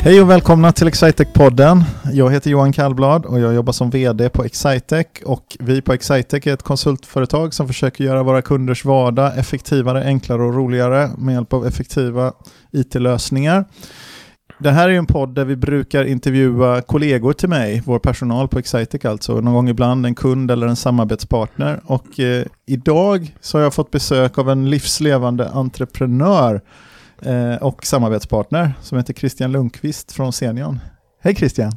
Hej och välkomna till Excitec-podden. Jag heter Johan Kallblad och jag jobbar som vd på Excitec. Och vi på Excitec är ett konsultföretag som försöker göra våra kunders vardag effektivare, enklare och roligare med hjälp av effektiva IT-lösningar. Det här är en podd där vi brukar intervjua kollegor till mig, vår personal på Excitec alltså, någon gång ibland en kund eller en samarbetspartner. Och eh, idag så har jag fått besök av en livslevande entreprenör och samarbetspartner som heter Christian Lundqvist från Senion. Hej Christian!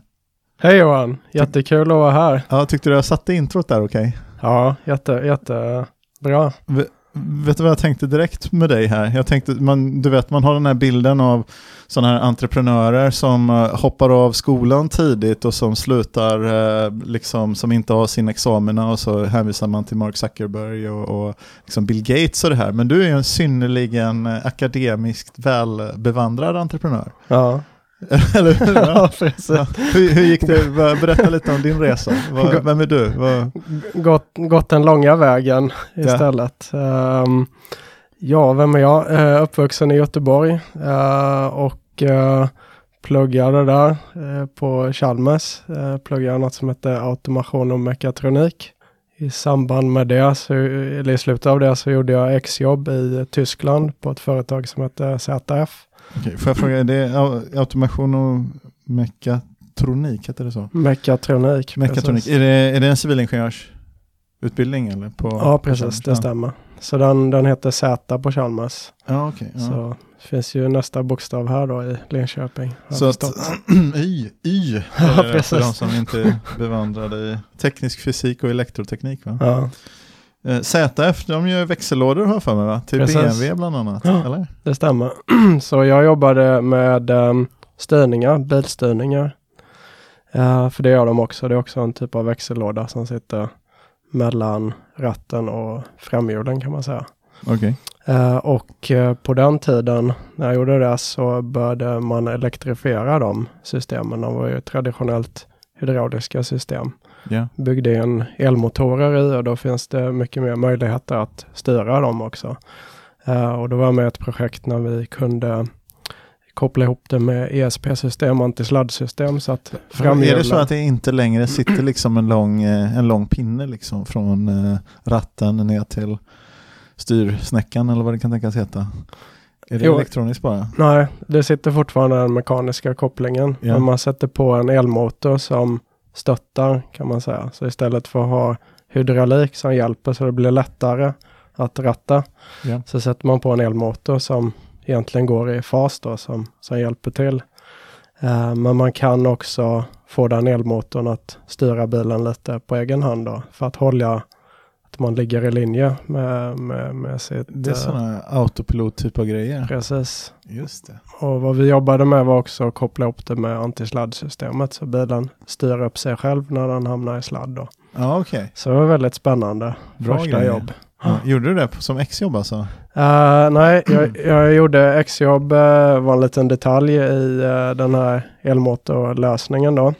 Hej Johan! Jättekul att vara här. Ja, tyckte du jag satte introt där okej? Okay? Ja, jätte, jättebra. V vet du vad jag tänkte direkt med dig här? Jag tänkte, man, du vet, man har den här bilden av sådana här entreprenörer som uh, hoppar av skolan tidigt och som slutar, uh, liksom, som inte har sin examina och så hänvisar man till Mark Zuckerberg och, och liksom Bill Gates och det här. Men du är en synnerligen uh, akademiskt välbevandrad entreprenör. Ja. Eller hur? Ja. Ja. Hur, hur gick det? Berätta lite om din resa. Vad, vem är du? Vad... Gått, gått den långa vägen istället. Ja, um, ja vem är jag? Uh, uppvuxen i Göteborg uh, och uh, pluggade där uh, på Chalmers. Uh, pluggade något som heter automation och mekatronik. I samband med det, så, eller i slutet av det, så gjorde jag exjobb i Tyskland på ett företag som heter ZF. Okej, får jag fråga, är det automation och mekatronik, heter det så? Mekatronik. Mekatronik, är det, är det en civilingenjörsutbildning eller? På, ja, precis, det stämmer. Så den, den heter Z på Chalmers. Ja, okej. Okay, ja. Så finns ju nästa bokstav här då i Linköping. Så att Y, y ja, för, för de som inte är bevandrade i teknisk fysik och elektroteknik va? Ja. Eh, ZF, de gör växellådor har för mig va? Till Precis. BMW bland annat, ja, eller? Det stämmer. Så jag jobbade med um, styrningar, bilstyrningar. Uh, för det gör de också. Det är också en typ av växellåda som sitter mellan ratten och framhjulen kan man säga. Okay. Uh, och uh, på den tiden när jag gjorde det så började man elektrifiera de systemen. De var ju traditionellt hydrauliska system. Yeah. Byggde in elmotorer i och då finns det mycket mer möjligheter att styra dem också. Uh, och då var jag med i ett projekt när vi kunde koppla ihop det med ESP-system, antisladdsystem så att framhjulen... Är det så att det inte längre sitter liksom en lång, eh, en lång pinne liksom från uh, ratten ner till styrsnäckan eller vad det kan tänkas heta? Är det jo, elektroniskt bara? Nej, det sitter fortfarande den mekaniska kopplingen. Ja. Men man sätter på en elmotor som stöttar kan man säga. Så istället för att ha hydraulik som hjälper så det blir lättare att ratta. Ja. Så sätter man på en elmotor som egentligen går i fas då som, som hjälper till. Uh, men man kan också få den elmotorn att styra bilen lite på egen hand då för att hålla att man ligger i linje med, med, med sitt... Det är sådana uh, autopilot typ av grejer. Precis. Just det. Och vad vi jobbade med var också att koppla ihop det med antisladdsystemet så bilen styr upp sig själv när den hamnar i sladd. Då. Ja, okay. Så det var väldigt spännande. Bra första grejer. jobb. Ja, gjorde du det som exjobb alltså? Uh, nej, jag, jag gjorde exjobb, uh, var en liten detalj i uh, den här elmotorlösningen då.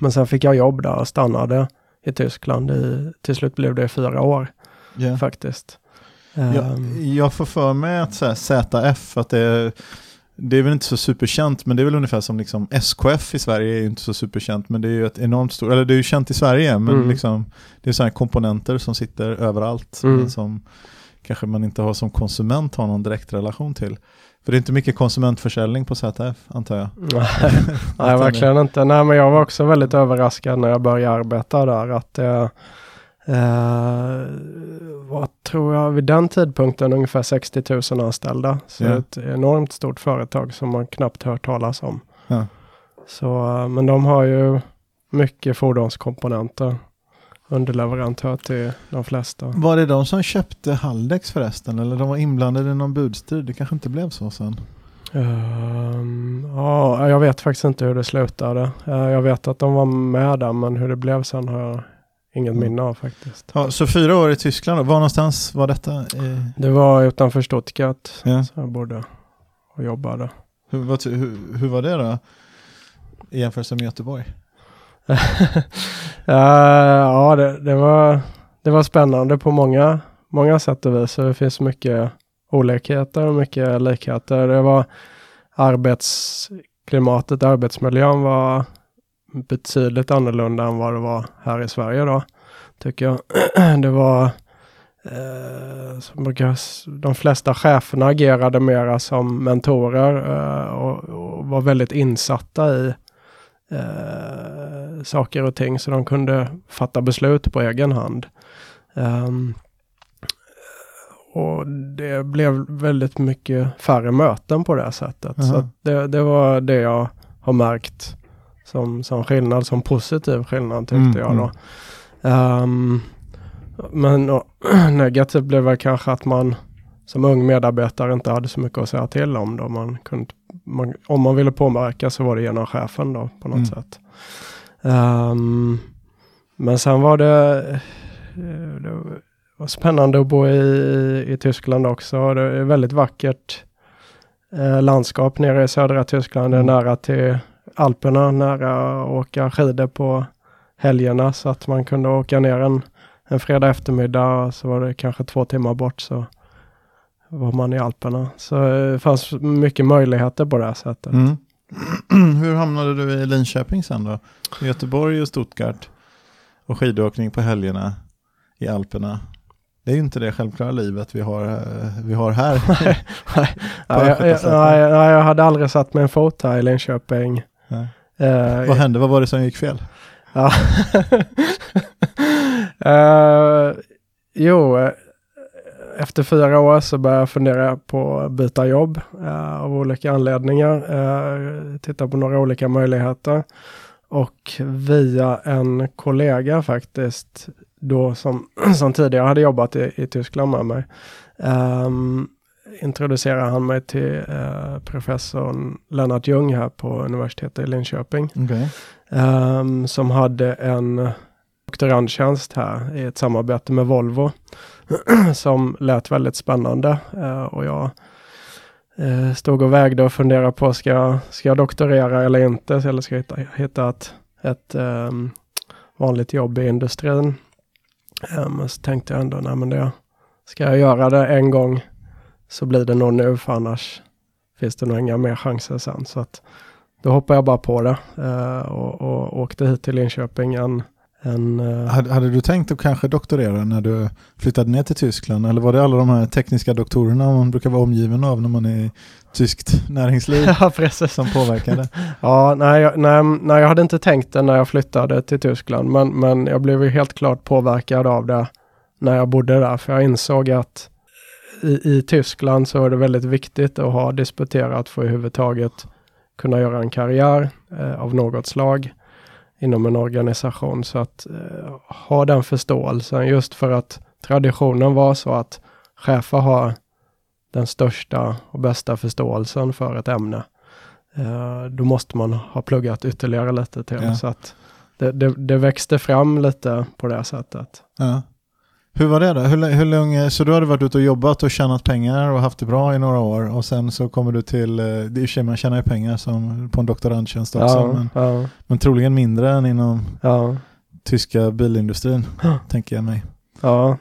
Men sen fick jag jobb där och stannade i Tyskland. I, till slut blev det fyra år yeah. faktiskt. Jag, ehm. jag får för mig att så här, ZF, att det är, det är väl inte så superkänt, men det är väl ungefär som liksom SKF i Sverige är ju inte så superkänt, men det är ju ett enormt stort, eller det är ju känt i Sverige, men Mm. liksom, det är sådana komponenter som sitter överallt, Mm. men som kanske man inte har som konsument har någon direkt relation till. För det är inte mycket konsumentförsäljning på ZF, antar jag. Nej, Nej verkligen inte. Nej, men jag var också väldigt överraskad när jag började arbeta där. Att det, eh, vad tror jag, vid den tidpunkten ungefär 60 000 anställda. Så Ja. ett enormt stort företag som man knappt hört talas om. Ja. Så, eh, men de har ju mycket fordonskomponenter. Underleverantör till de flesta. Var det de som köpte Haldex förresten, eller de var inblandade i någon budstrid? Det kanske inte blev så sen? Ehm, ja, jag vet faktiskt inte hur det slutade. Uh, jag vet att de var med där, men hur det blev sen har jag inget Mm. minne av faktiskt. Ja, så fyra år i Tyskland, då. var någonstans var detta? Eh, Det var utanför Stuttgart, ja. så jag bodde och jobbade. hur, vad, hur, hur var det då? I jämförelse med Göteborg? Eh, ja, det, det, var, det var spännande på många, många sätt och vis. Så det finns mycket olikheter och mycket likheter. Det var arbets klimatet, arbetsmiljön var betydligt annorlunda än vad det var här i Sverige då. Tycker jag. Det var eh, de flesta cheferna agerade mera som mentorer eh, och, och, var väldigt insatta i eh, saker och ting så de kunde fatta beslut på egen hand. Um, och det blev väldigt mycket färre möten på det sättet. Uh -huh. Så det, det, var det jag har märkt som, som skillnad, som positiv skillnad tyckte mm, jag då. Um, men och, negativt blev väl kanske att man som ung medarbetare inte hade så mycket att säga till om. Då. Man kunde, man, om man ville påverka så var det genom chefen då på något mm. sätt. Um, men sen var det, eh, det var spännande att bo i, i Tyskland också. Det är väldigt vackert eh, landskap nere i södra Tyskland. Det är mm. nära till Alperna, nära att åka skidor på helgerna så att man kunde åka ner en, en fredag eftermiddag så var det kanske två timmar bort så var man i Alperna. Så det fanns mycket möjligheter på det här sättet. Mm. Hur hamnade du i Linköping sen då? Göteborg och Stuttgart och skidåkning på helgerna i Alperna. Det är ju inte det självklara livet vi har, eh, vi har här. nej, jag, jag, nej, jag hade aldrig satt mig en fot här i Linköping. Uh, Vad hände? Vad var det som gick fel? Uh, jo, efter fyra år så började jag fundera på att byta jobb uh, av olika anledningar. Uh, titta på några olika möjligheter. Och via en kollega faktiskt, då som, som tidigare hade jobbat i, i Tyskland med mig, um, introducerade han mig till uh, professorn Lennart Ljung här på universitetet i Linköping. Okay. Um, som hade en doktorandtjänst här i ett samarbete med Volvo. som lät väldigt spännande. Uh, och jag uh, stod och vägde och funderade på, ska jag, ska jag doktorera eller inte? Eller ska jag hitta, hitta ett, ett um, vanligt jobb i industrin? Um, så tänkte jag ändå, nej men det, ska jag göra det en gång så blir det nog nu, för annars finns det nog inga mer chanser sen. Så att då hoppade jag bara på det uh, och, och åkte hit till Linköping en en, uh... hade, hade, du tänkt att kanske doktorera när du flyttade ner till Tyskland? Eller var det alla de här tekniska doktorerna man brukar vara omgiven av när man är i tyskt näringsliv ja, precis. som påverkade? ja, nej, jag, nej, nej, jag hade inte tänkt det när jag flyttade till Tyskland. Men, men jag blev helt klart påverkad av det när jag bodde där. För jag insåg att i, i Tyskland så är det väldigt viktigt att ha disputerat för att överhuvudtaget kunna göra en karriär eh, av något slag inom en organisation. Så att eh, ha den förståelsen just för att traditionen var så att chefer har den största och bästa förståelsen för ett ämne. Eh, då måste man ha pluggat ytterligare lite till. Ja. Så att det, det, det, växte fram lite på det sättet. Ja. Hur var det då? Hur, hur länge, så du hade varit ute och jobbat och tjänat pengar och haft det bra i några år och sen så kommer du till, eh, det är i och för sig man tjänar ju pengar som på en doktorandtjänst också, ja, men, ja. men troligen mindre än inom ja. tyska bilindustrin, tänker jag mig. Ja.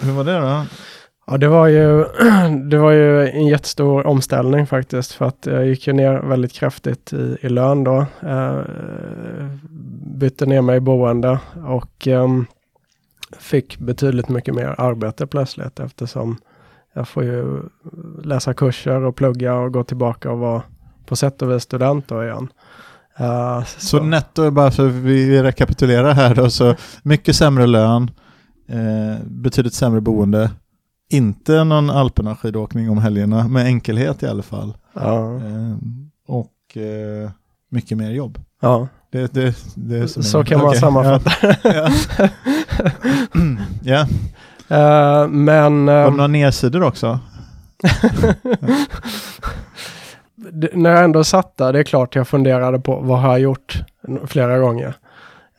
Hur var det då? Ja, det var, ju, det var ju en jättestor omställning faktiskt för att jag gick ju ner väldigt kraftigt i, i lön då. Eh, bytte ner mig i boende och um, fick betydligt mycket mer arbete plötsligt eftersom jag får ju läsa kurser och plugga och gå tillbaka och vara på sätt och vis student då igen. Uh, så. så netto, bara för vi rekapitulerar här då, så mycket sämre lön, eh, betydligt sämre boende, inte någon Alperna skidåkning om helgerna, med enkelhet i alla fall. Ja. Eh, och eh, mycket mer jobb. Ja. Det, det, det så, så kan man okay. sammanfatta. Ja. ja. Uh, men... Var det några nedsidor också? det, när jag ändå satt där, det är klart jag funderade på vad har jag gjort flera gånger.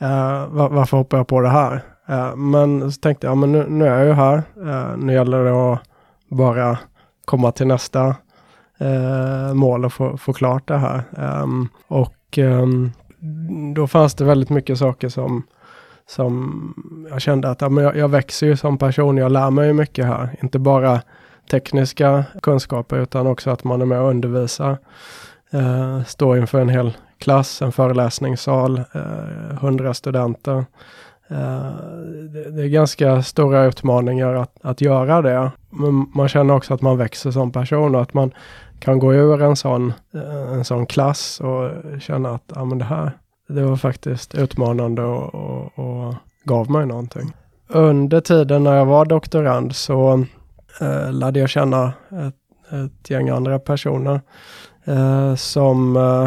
Uh, var, varför hoppar jag på det här? Uh, men så tänkte jag, men nu, nu, är jag ju här. Uh, nu gäller det att bara komma till nästa mål och få, få klart det här. Um, och um, då fanns det väldigt mycket saker som, som jag kände att ja, men jag, jag växer ju som person, jag lär mig mycket här. Inte bara tekniska kunskaper utan också att man är med och undervisar. Uh, står inför en hel klass, en föreläsningssal, hundra hundra studenter. Uh, det, det, är ganska stora utmaningar att, att göra det. Men man känner också att man växer som person och att man kan gå ur en sån, eh, en sån klass och känna att ja, men det här det var faktiskt utmanande och, och, och gav mig någonting. Under tiden när jag var doktorand så eh, lärde jag känna ett, ett gäng andra personer eh, som eh,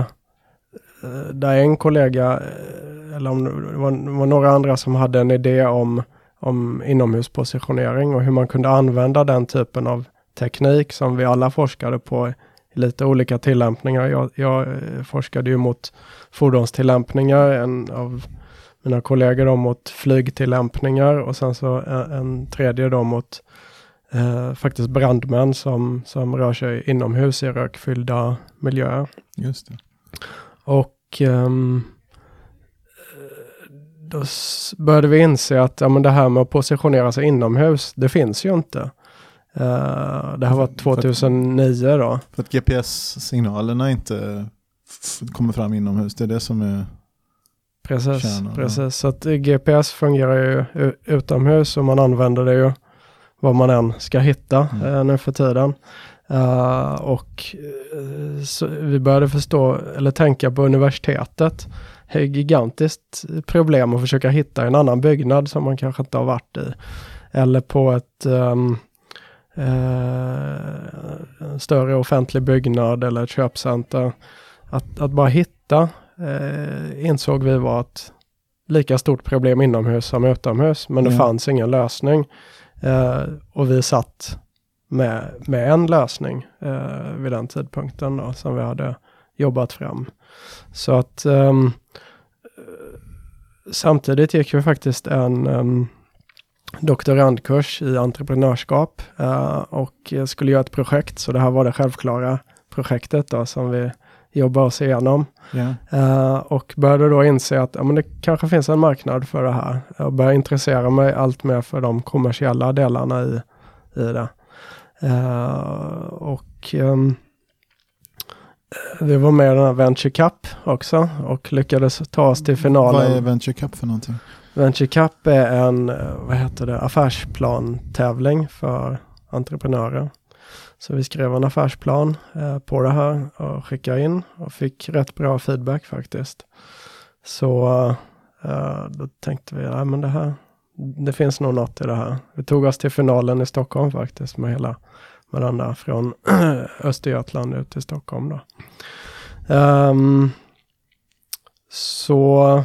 eh där en kollega, eh, eller om det var, det var, några andra som hade en idé om, om inomhuspositionering och hur man kunde använda den typen av teknik som vi alla forskade på i lite olika tillämpningar. Jag, jag eh, forskade ju mot fordonstillämpningar, en av mina kollegor då mot flygtillämpningar och sen så en, en tredje då mot eh, faktiskt brandmän som, som rör sig inomhus i rökfyllda miljöer. Just det. Och um, då började vi inse att ja, men det här med att positionera sig inomhus, det finns ju inte. Uh, det här var 2009 då. För att GPS-signalerna inte kommer fram inomhus, det är det som är Precis, kärnan, precis. Ja. så att GPS fungerar ju utomhus och man använder det ju vad man än ska hitta mm. uh, nu för tiden. Uh, och vi började förstå, eller tänka på universitetet. Det är ett gigantiskt problem att försöka hitta en annan byggnad som man kanske inte har varit i. Eller på ett um, uh, större offentlig byggnad eller ett köpcenter. Att, att bara hitta insåg vi var ett lika stort problem inomhus som utomhus. Men det fanns ingen lösning. och vi satt med, med en lösning eh, vid den tidpunkten då, som vi hade jobbat fram. Så att um, samtidigt gick vi faktiskt en um, doktorandkurs i entreprenörskap uh, och skulle göra ett projekt. Så det här var det självklara projektet då som vi jobbar oss igenom. Yeah. Och började då inse att ja, men det kanske finns en marknad för det här. Jag började intressera mig allt mer för de kommersiella delarna i, i det. Uh, och um, vi var med i den här Venture Cup också och lyckades ta oss till finalen. Vad är Venture Cup för någonting? Venture Cup är en, eh, vad heter det, affärsplan-tävling för entreprenörer. Så vi skrev en affärsplan eh, på det här och skickade in och fick rätt bra feedback faktiskt. Så eh, då tänkte vi, ja men det här, det finns nog något i det här. Vi tog oss till finalen i Stockholm faktiskt med hela varandra från Östergötland ut till Stockholm. Då. Um, så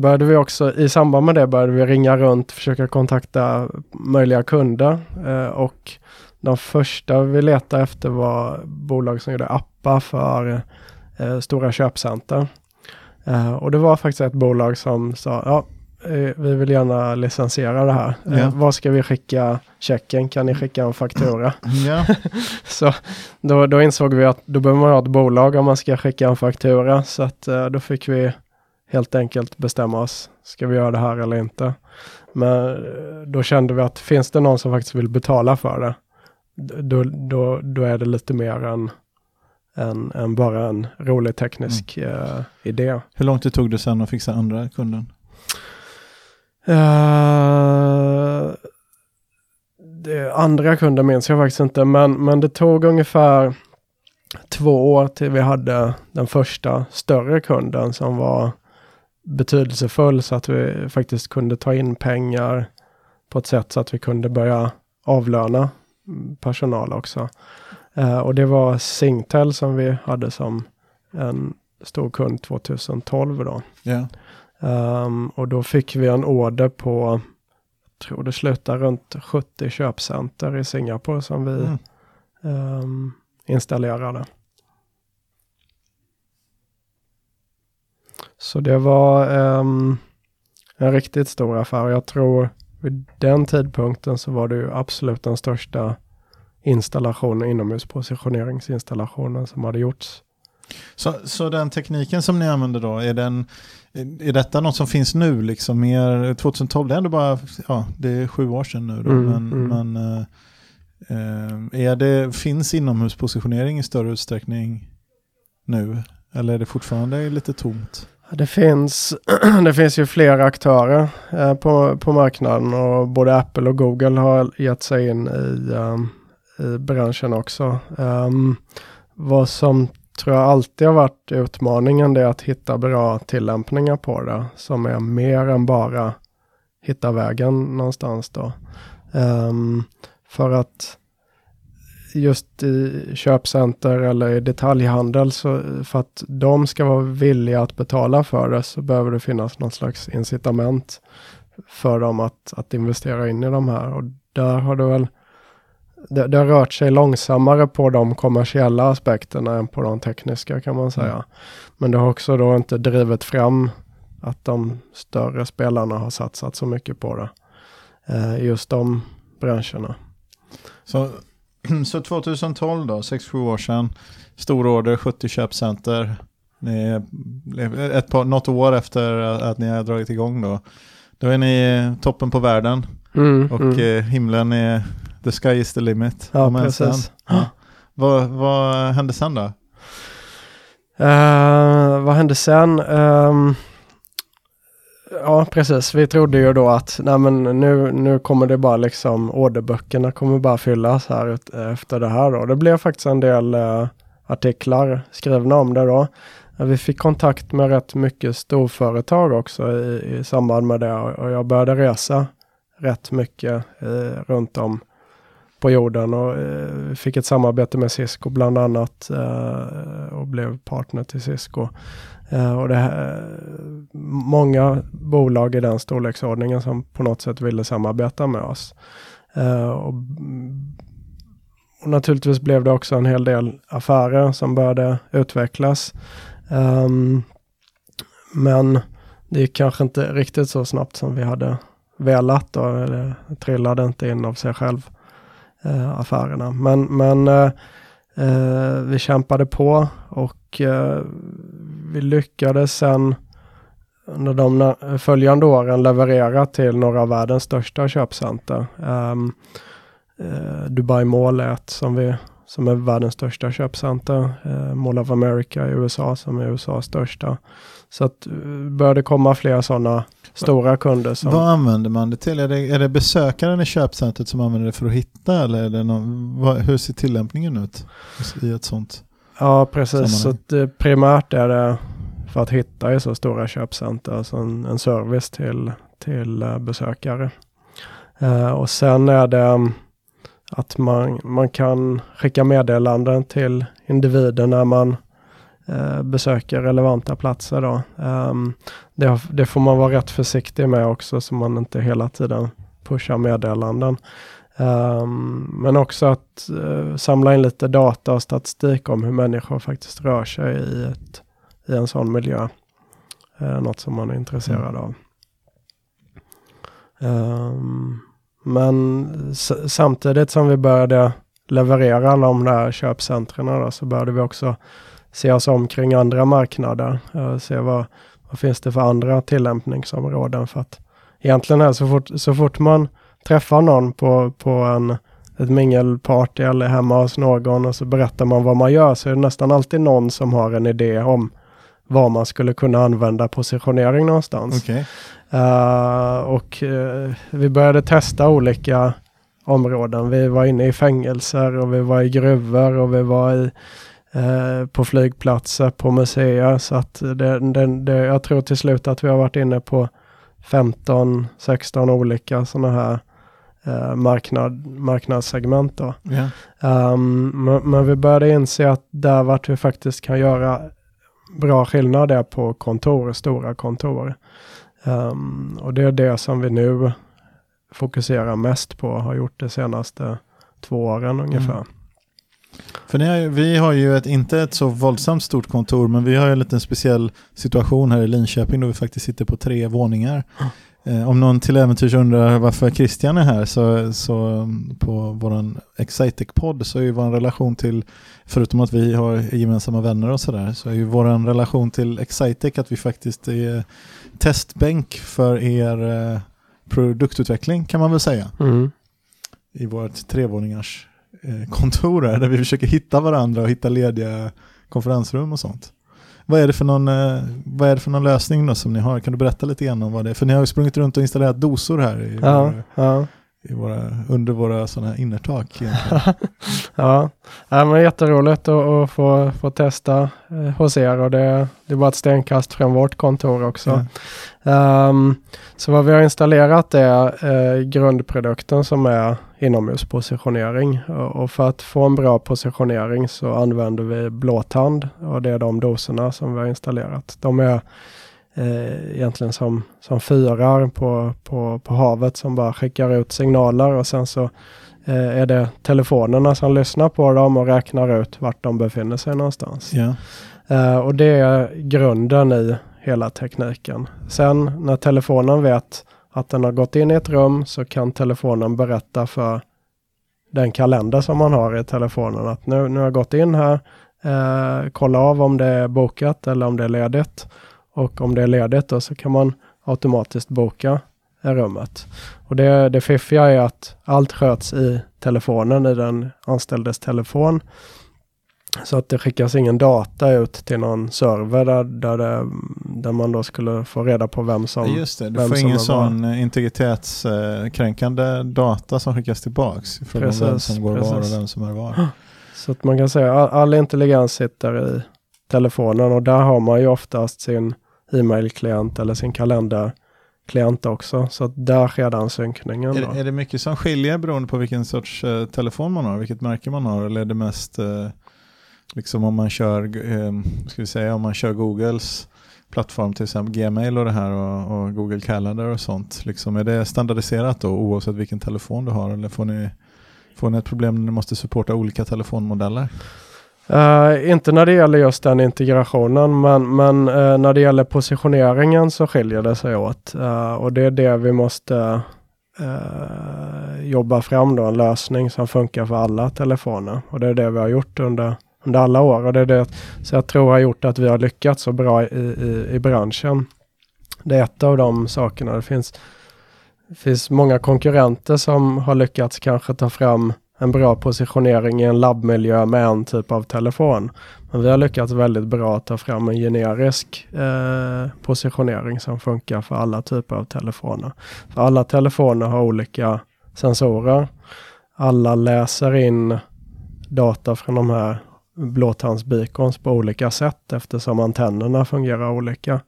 började vi också, i samband med det började vi ringa runt, försöka kontakta möjliga kunder. Uh, och de första vi letade efter var bolag som gjorde appar för uh, stora köpcenter. Uh, och det var faktiskt ett bolag som sa, ja, Eh, vi vill gärna licensiera det här. Eh, ja. Vad ska vi skicka checken? Kan ni skicka en faktura? Ja. så då, då, insåg vi att då behöver man ha ett bolag om man ska skicka en faktura. Så att eh, då fick vi helt enkelt bestämma oss. Ska vi göra det här eller inte? Men då kände vi att finns det någon som faktiskt vill betala för det, då, då, då är det lite mer än, än, än bara en rolig teknisk mm. uh, idé. Hur långt det tog det sen att fixa andra kunden? Uh, det andra kunder minns jag faktiskt inte, men, men det tog ungefär två år till vi hade den första större kunden som var betydelsefull så att vi faktiskt kunde ta in pengar på ett sätt så att vi kunde börja avlöna personal också. Uh, och det var Singtel som vi hade som en stor kund 2012 då. Yeah. Um, och då fick vi en order på, jag tror det slutar runt 70 köpcenter i Singapore som vi mm. um, installerade. Så det var um, en riktigt stor affär. Jag tror vid den tidpunkten så var det ju absolut den största installationen, inomhuspositioneringsinstallationen som hade gjorts. Så, så den tekniken som ni använder då, är den är detta något som finns nu? Liksom mer 2012, det är ändå bara ja, det är sju år sedan nu. Då, mm, men, mm. men äh, är det, finns inomhuspositionering i större utsträckning nu? Eller är det fortfarande lite tomt? Det finns, det finns ju flera aktörer eh, på, på marknaden och både Apple och Google har gett sig in i, um, i branschen också. Um, vad som tror jag alltid har varit utmaningen det är att hitta bra tillämpningar på det som är mer än bara hitta vägen någonstans då. Um, för att just i köpcenter eller i detaljhandel så för att de ska vara villiga att betala för det så behöver det finnas någon slags incitament för dem att, att investera in i de här och där har det väl det, det har rört sig långsammare på de kommersiella aspekterna än på de tekniska kan man säga. Mm. Men det har också då inte drivit fram att de större spelarna har satsat så mycket på det. Eh, just de branscherna. Så, så 2012 då, 6-7 år sedan, stor order, 70 köpcenter. Ni ett par, något år efter att ni har dragit igång då. Då är ni toppen på världen mm, och mm. Eh, himlen är the sky is the limit. Ja, precis. Ja. Vad, vad hände sen då? Uh, vad hände sen? Um, Ja, precis. Vi trodde ju då att nej men nu, nu kommer det bara liksom orderböckerna kommer bara fyllas här ut, efter det här då. Det blev faktiskt en del eh, artiklar skrivna om det då. Vi fick kontakt med rätt mycket storföretag också i, i samband med det och jag började resa rätt mycket eh, runt om på jorden och eh, fick ett samarbete med Cisco bland annat eh, och blev partner till Cisco. Eh, och det här, eh, många bolag i den storleksordningen som på något sätt ville samarbeta med oss. Eh, och, och, naturligtvis blev det också en hel del affärer som började utvecklas. Um, men det gick kanske inte riktigt så snabbt som vi hade velat. Då, det trillade inte in av sig själv, eh, affärerna. Men, men eh, eh, vi kämpade på och eh, vi lyckades sen under de följande åren leverera till några av världens största köpcenter. Um, uh, Dubai Mall är ett som, vi, som är världens största köpcenter. Uh, Mall of America i USA som är USAs största. Så att började komma fler sådana stora kunder. Som... Vad använder man det till? Är det, är det besökaren i köpcentret som använder det för att hitta eller är det någon, vad, hur ser tillämpningen ut i ett sånt? Ja, precis. Så att, primärt är det för att hitta i så stora köpcenter, alltså en, en service till, till uh, besökare. Uh, och sen är det um, att man, man kan skicka meddelanden till individer när man uh, besöker relevanta platser. Då. Um, det, det, får man vara rätt försiktig med också så man inte hela tiden pushar meddelanden. Um, men också att uh, samla in lite data och statistik om hur människor faktiskt rör sig i, ett, i en sån miljö. Uh, något som man är intresserad mm. av. Um, men samtidigt som vi började leverera alla de där köpcentren så började vi också se oss om kring andra marknader. Uh, se vad, vad finns det för andra tillämpningsområden. För att egentligen är så fort, så fort man träffar någon på, på en, ett mingelparty eller hemma hos någon och så berättar man vad man gör så är det nästan alltid någon som har en idé om vad man skulle kunna använda positionering någonstans. Okay. Uh, eh, och uh, vi började testa olika områden. Vi var inne i fängelser och vi var i gruvor och vi var i, uh, på flygplatser, på museer. Så att det, det, det, jag tror till slut att vi har varit inne på 15-16 olika sådana här eh, marknad, marknadssegment. Då. Yeah. Um, men, men, vi började inse att där vart vi faktiskt kan göra bra skillnad är på kontor, stora kontor. Um, och det är det som vi nu fokuserar mest på, har gjort de senaste två åren ungefär. Mm. För har, vi har ju ett, inte ett så våldsamt stort kontor, men vi har ju en liten speciell situation här i Linköping då vi faktiskt sitter på tre våningar. Eh, om någon till äventyrs undrar varför Christian är här så, så mm, på vår Excitec-podd så är ju vår relation till, förutom att vi har gemensamma vänner och sådär, så är ju vår relation till Excitec att vi faktiskt är testbänk för er eh, produktutveckling kan man väl säga. Mm. I vårt trevåningars kontor här, där vi försöker hitta varandra och hitta lediga konferensrum och sånt. Vad är, det för någon, eh, vad är det för någon lösning då som ni har? Kan du berätta lite grann om vad det är? För ni har ju sprungit runt och installerat dosor här i Ja, våra, ja. i våra, under våra sådana innertak. Ja, ja men jätteroligt att, att få, få testa eh, hos er och det, det är bara ett stenkast från vårt kontor också. Ja. Ehm, så vad vi har installerat är eh, grundprodukten som är inomhuspositionering. Och, och för att få en bra positionering så använder vi blåtand och det är de doserna som vi har installerat. De är eh, egentligen som, som fyrar på, på, på havet som bara skickar ut signaler och sen så eh, är det telefonerna som lyssnar på dem och räknar ut vart de befinner sig någonstans. Ja. Eh, och det är grunden i hela tekniken. Sen när telefonen vet att den har gått in i ett rum så kan telefonen berätta för den kalender som man har i telefonen att nu, nu har jag gått in här, eh, kolla av om det är bokat eller om det är ledigt. Och om det är ledigt då så kan man automatiskt boka i rummet. Och det, det fiffiga är att allt sköts i telefonen, i den anställdes telefon. Så att det skickas ingen data ut till någon server där, där, det, där man då skulle få reda på vem som... Just det, du får ingen är var. sån eh, integritetskränkande data som skickas tillbaks. fråga om vem Precis, som går var och precis. vem som är var. Så att man kan säga all, all intelligens sitter i telefonen och där har man ju oftast sin e-mail-klient eller sin kalenderklient också. Så att där sker den synkningen. Då. Är, är det mycket som skiljer beroende på vilken sorts eh, telefon man har, vilket märke man har? Eller är det mest eh, liksom om man kör, eh, ska vi säga, om man kör Googles plattform till exempel Gmail och det här och, och Google Calendar och sånt. Liksom, är det standardiserat då oavsett vilken telefon du har eller får ni, får ni ett problem när ni måste supporta olika telefonmodeller? Uh, inte när det gäller just den integrationen, men, men uh, när det gäller positioneringen så skiljer det sig åt. uh, och det är det vi måste jobba fram då, en lösning som funkar för alla telefoner. Och det är det vi har gjort under, under alla år. Och det är det så jag tror har gjort att vi har lyckats så bra i, i, i branschen. Det är ett av de sakerna. Det finns, det finns många konkurrenter som har lyckats kanske ta fram en bra positionering i en labbmiljö med en typ av telefon. Men vi har lyckats väldigt bra att ta fram en generisk eh, positionering som funkar för alla typer av telefoner. För alla telefoner har olika sensorer. Alla läser in data från de här blåtandsbeacons på olika sätt eftersom antennerna fungerar olika.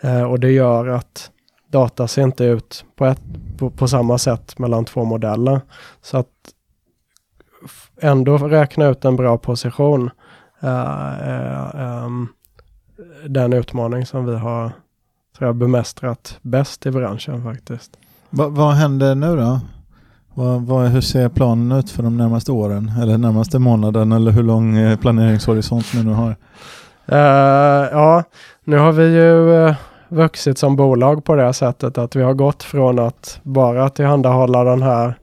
Eh, och det gör att data ser inte ut på, ett, på, på samma sätt mellan två modeller. Så att ändå räkna ut en bra position eh, är ehm, den utmaning som vi har tror jag, bemästrat bäst i branschen faktiskt. Va, vad händer nu då? Vad, vad, hur ser planen ut för de närmaste åren? Eller närmaste månaden? Eller hur lång eh, planeringshorisont ni nu har? Uh, ja, nu har vi ju uh, vuxit som bolag på det sättet att vi har gått från att bara tillhandahålla den här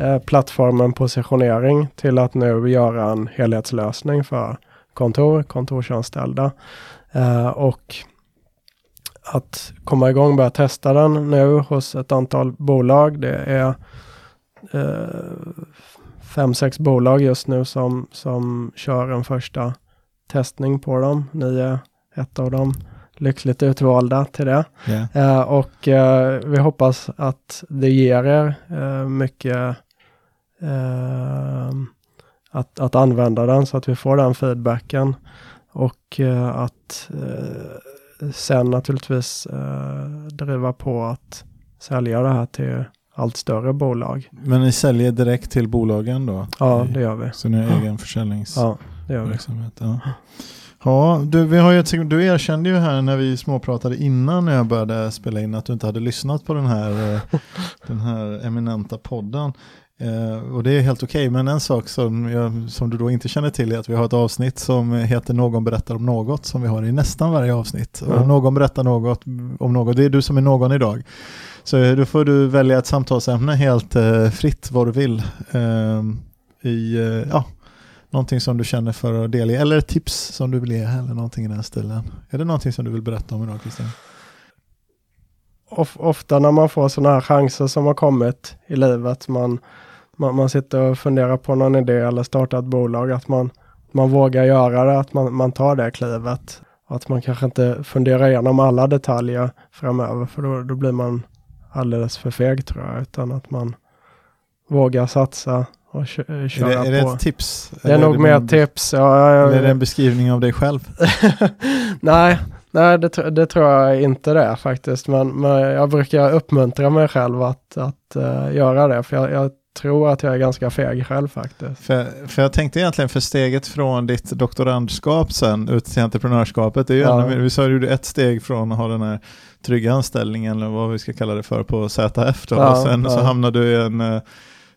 uh, plattformen positionering till att nu göra en helhetslösning för kontor, kontorsanställda. Och att komma igång och börja testa den nu hos ett antal bolag. Det är fem, sex bolag just nu som, som kör en första testning på dem. Ni är ett av dem lyckligt utvalda till det. Ja. Eh, och eh, vi hoppas att det ger er eh, mycket eh, att, att använda den så att vi får den feedbacken. Och eh, att eh, sen naturligtvis eh, driva på att sälja det här till allt större bolag. Men ni säljer direkt till bolagen då? Ja, det gör vi. Så ni har egen försäljningsverksamhet? Ja, det gör vi. Ja. Ja, du, vi har ju ett, du erkände ju här när vi småpratade innan när jag började spela in att du inte hade lyssnat på den här, eh, den här eminenta podden. Eh, och det är helt okej, men en sak som, jag, som du då inte känner till är att vi har ett avsnitt som heter Någon berättar om något som vi har i nästan varje avsnitt. Ja. Och någon berättar något om något, det är du som är någon idag. Så då får du välja ett samtalsämne helt eh, fritt vad du vill. Eh, I, eh, ja, någonting som du känner för att delge, eller ett tips som du vill ge, eller någonting i den stilen. Är det någonting som du vill berätta om idag Christian? of, ofta när man får sådana här chanser som har kommit i livet, man, man, man sitter och funderar på någon idé eller startar ett bolag, att man man vågar göra det, att man, man tar det klivet. Att man kanske inte funderar igenom alla detaljer framöver för då, då blir man alldeles för feg tror jag. Utan att man vågar satsa och köra är det, är det ett tips? Det är Eller nog mer tips. Ja, jag, Eller är det en beskrivning av dig själv? nej, nej det, det tror jag inte det är faktiskt. Men, men jag brukar uppmuntra mig själv att, att eh, göra det. För jag, jag tror att jag är ganska feg själv faktiskt. För, för jag tänkte egentligen för steget från ditt doktorandskap sen ut till entreprenörskapet, det är ju Ja. ännu vi sa är ett steg från att ha den här trygga anställningen eller vad vi ska kalla det för på ZF då. Ja, och sen så ja. hamnar du i en, eh,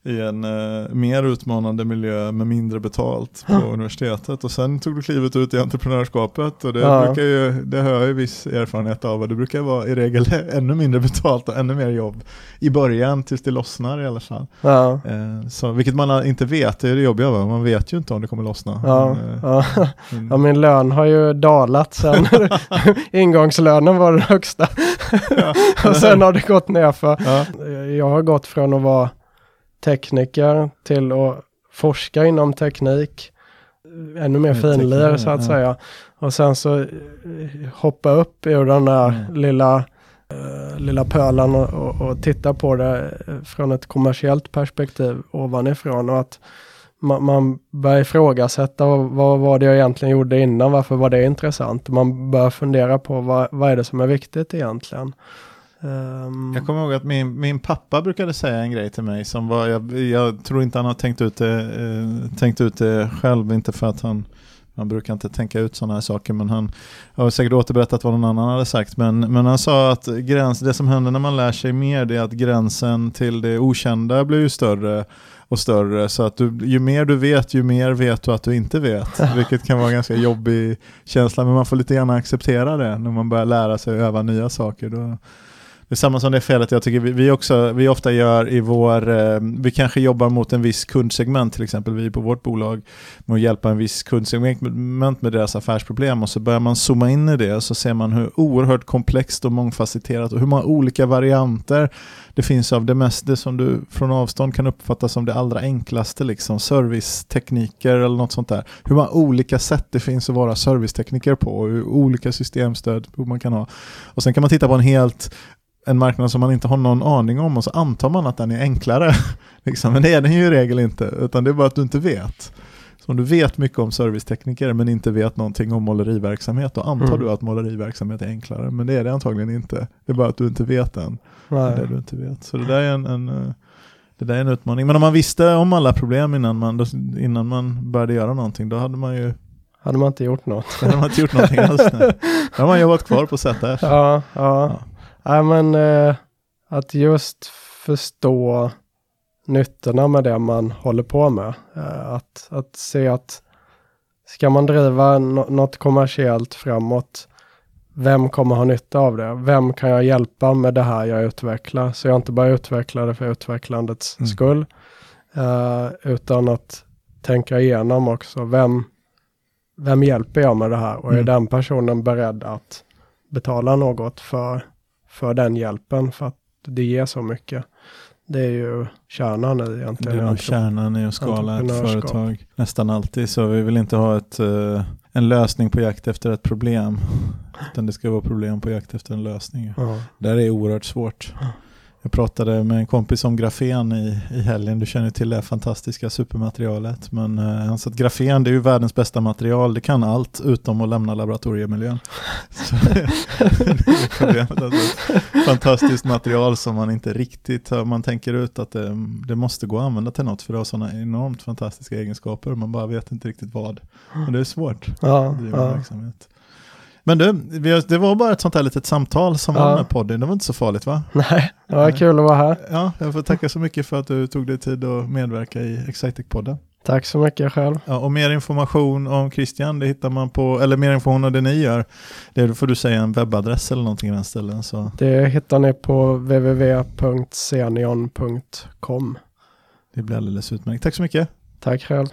i en eh, mer utmanande miljö med mindre betalt på universitetet och sen tog du klivet ut i entreprenörskapet och det, Ja. brukar ju, det har jag ju viss erfarenhet av och det brukar vara i regel ännu mindre betalt och ännu mer jobb i början tills det lossnar i alla fall. Ja, Eh, så, vilket man inte vet, det är det jobbiga va? man vet ju inte om det kommer lossna. ja, Men, eh, ja. ja, min lön har ju dalat sen. Ingångslönen var den högsta. Och sen har det gått ner för ja, Jag har gått från att vara tekniker till att forska inom teknik. Ännu mer Ja, finlir så att ja. säga. Och sen så eh, hoppa upp ur den där Mm. lilla, eh, lilla pölen och, och, och titta på det eh, från ett kommersiellt perspektiv ovanifrån. Och att man, man börjar ifrågasätta vad var det jag egentligen gjorde innan, varför var det intressant? Man börjar fundera på vad, vad är det som är viktigt egentligen. Ehm, Jag kommer ihåg att min, min pappa brukade säga en grej till mig som var, jag, jag tror inte han har tänkt ut, det, eh, tänkt ut det själv, inte för att han han brukar inte tänka ut sådana här saker men han har säkert återberättat vad någon annan hade sagt. Men, men han sa att gräns, det som händer när man lär sig mer det är att gränsen till det okända blir ju större och större. Så att du, ju mer du vet, ju mer vet du att du inte vet. Vilket kan vara en ganska jobbig känsla, men man får lite gärna acceptera det när man börjar lära sig att öva nya saker. Då, det är samma som det felet jag tycker vi, vi, också, vi ofta gör i vår, eh, vi kanske jobbar mot en viss kundsegment, till exempel vi på vårt bolag, med att hjälpa en viss kundsegment med deras affärsproblem och så börjar man zooma in i det och så ser man hur oerhört komplext och mångfacetterat och hur många olika varianter det finns av det mest, det som du från avstånd kan uppfatta som det allra enklaste, liksom servicetekniker eller något sånt där. Hur många olika sätt det finns att vara servicetekniker på och hur olika systemstöd man kan ha. Och sen kan man titta på en helt en marknad som man inte har någon aning om och så antar man att den är enklare. liksom. Men det är den ju i regel inte, utan det är bara att du inte vet. Så om du vet mycket om servicetekniker men inte vet någonting om måleriverksamhet, då antar Mm. du att måleriverksamhet är enklare. Men det är det antagligen inte. Det är bara att du inte vet den. Det du inte vet. Så det där är en, en, eh, det där är en utmaning. Men om man visste om alla problem innan man, innan man började göra någonting, då hade man ju Hade man inte gjort något. då hade man inte gjort någonting alls. Nej. Då hade man jobbat kvar på ZF. Ja, ja. Ja. Ja men eh, att just förstå nyttorna med det man håller på med. Eh, att, att se att ska man driva no något kommersiellt framåt, vem kommer ha nytta av det? Vem kan jag hjälpa med det här jag utvecklar? Så jag inte bara utvecklar det för utvecklandets Mm. skull, eh, utan att tänka igenom också, vem, vem hjälper jag med det här? Och är Mm. den personen beredd att betala något för, för den hjälpen för att det ger så mycket. Det är ju kärnan i Det egentligen. är nog kärnan i att skala ett företag. Nästan alltid. Så vi vill inte ha ett, eh, en lösning på jakt efter ett problem. Utan det ska vara problem på jakt efter en lösning. Ja. Det här är oerhört svårt. Jag pratade med en kompis om grafen i, i helgen. Du känner till det fantastiska supermaterialet. Men eh, han sa att grafen det är ju världens bästa material. Det kan allt utom att lämna laboratoriemiljön. Så. Alltså, fantastiskt material som man inte riktigt, man tänker ut att det, det måste gå att använda till något för det har sådana enormt fantastiska egenskaper. Man bara vet inte riktigt vad. Och det är svårt Ja, att driva ja. verksamhet. Men du, det var bara ett sånt här litet samtal som Ja. var med podden. Det var inte så farligt va? Nej, det var kul att vara här. Ja, jag får tacka så mycket för att du tog dig tid att medverka i Excitec-podden. Tack så mycket själv. Ja, och mer information om Christian, det hittar man på, eller mer information om det ni gör, det får du säga en webbadress eller någonting i den ställen. Så Det hittar ni på www.senion.com. det blir alldeles utmärkt. Tack så mycket. Tack själv.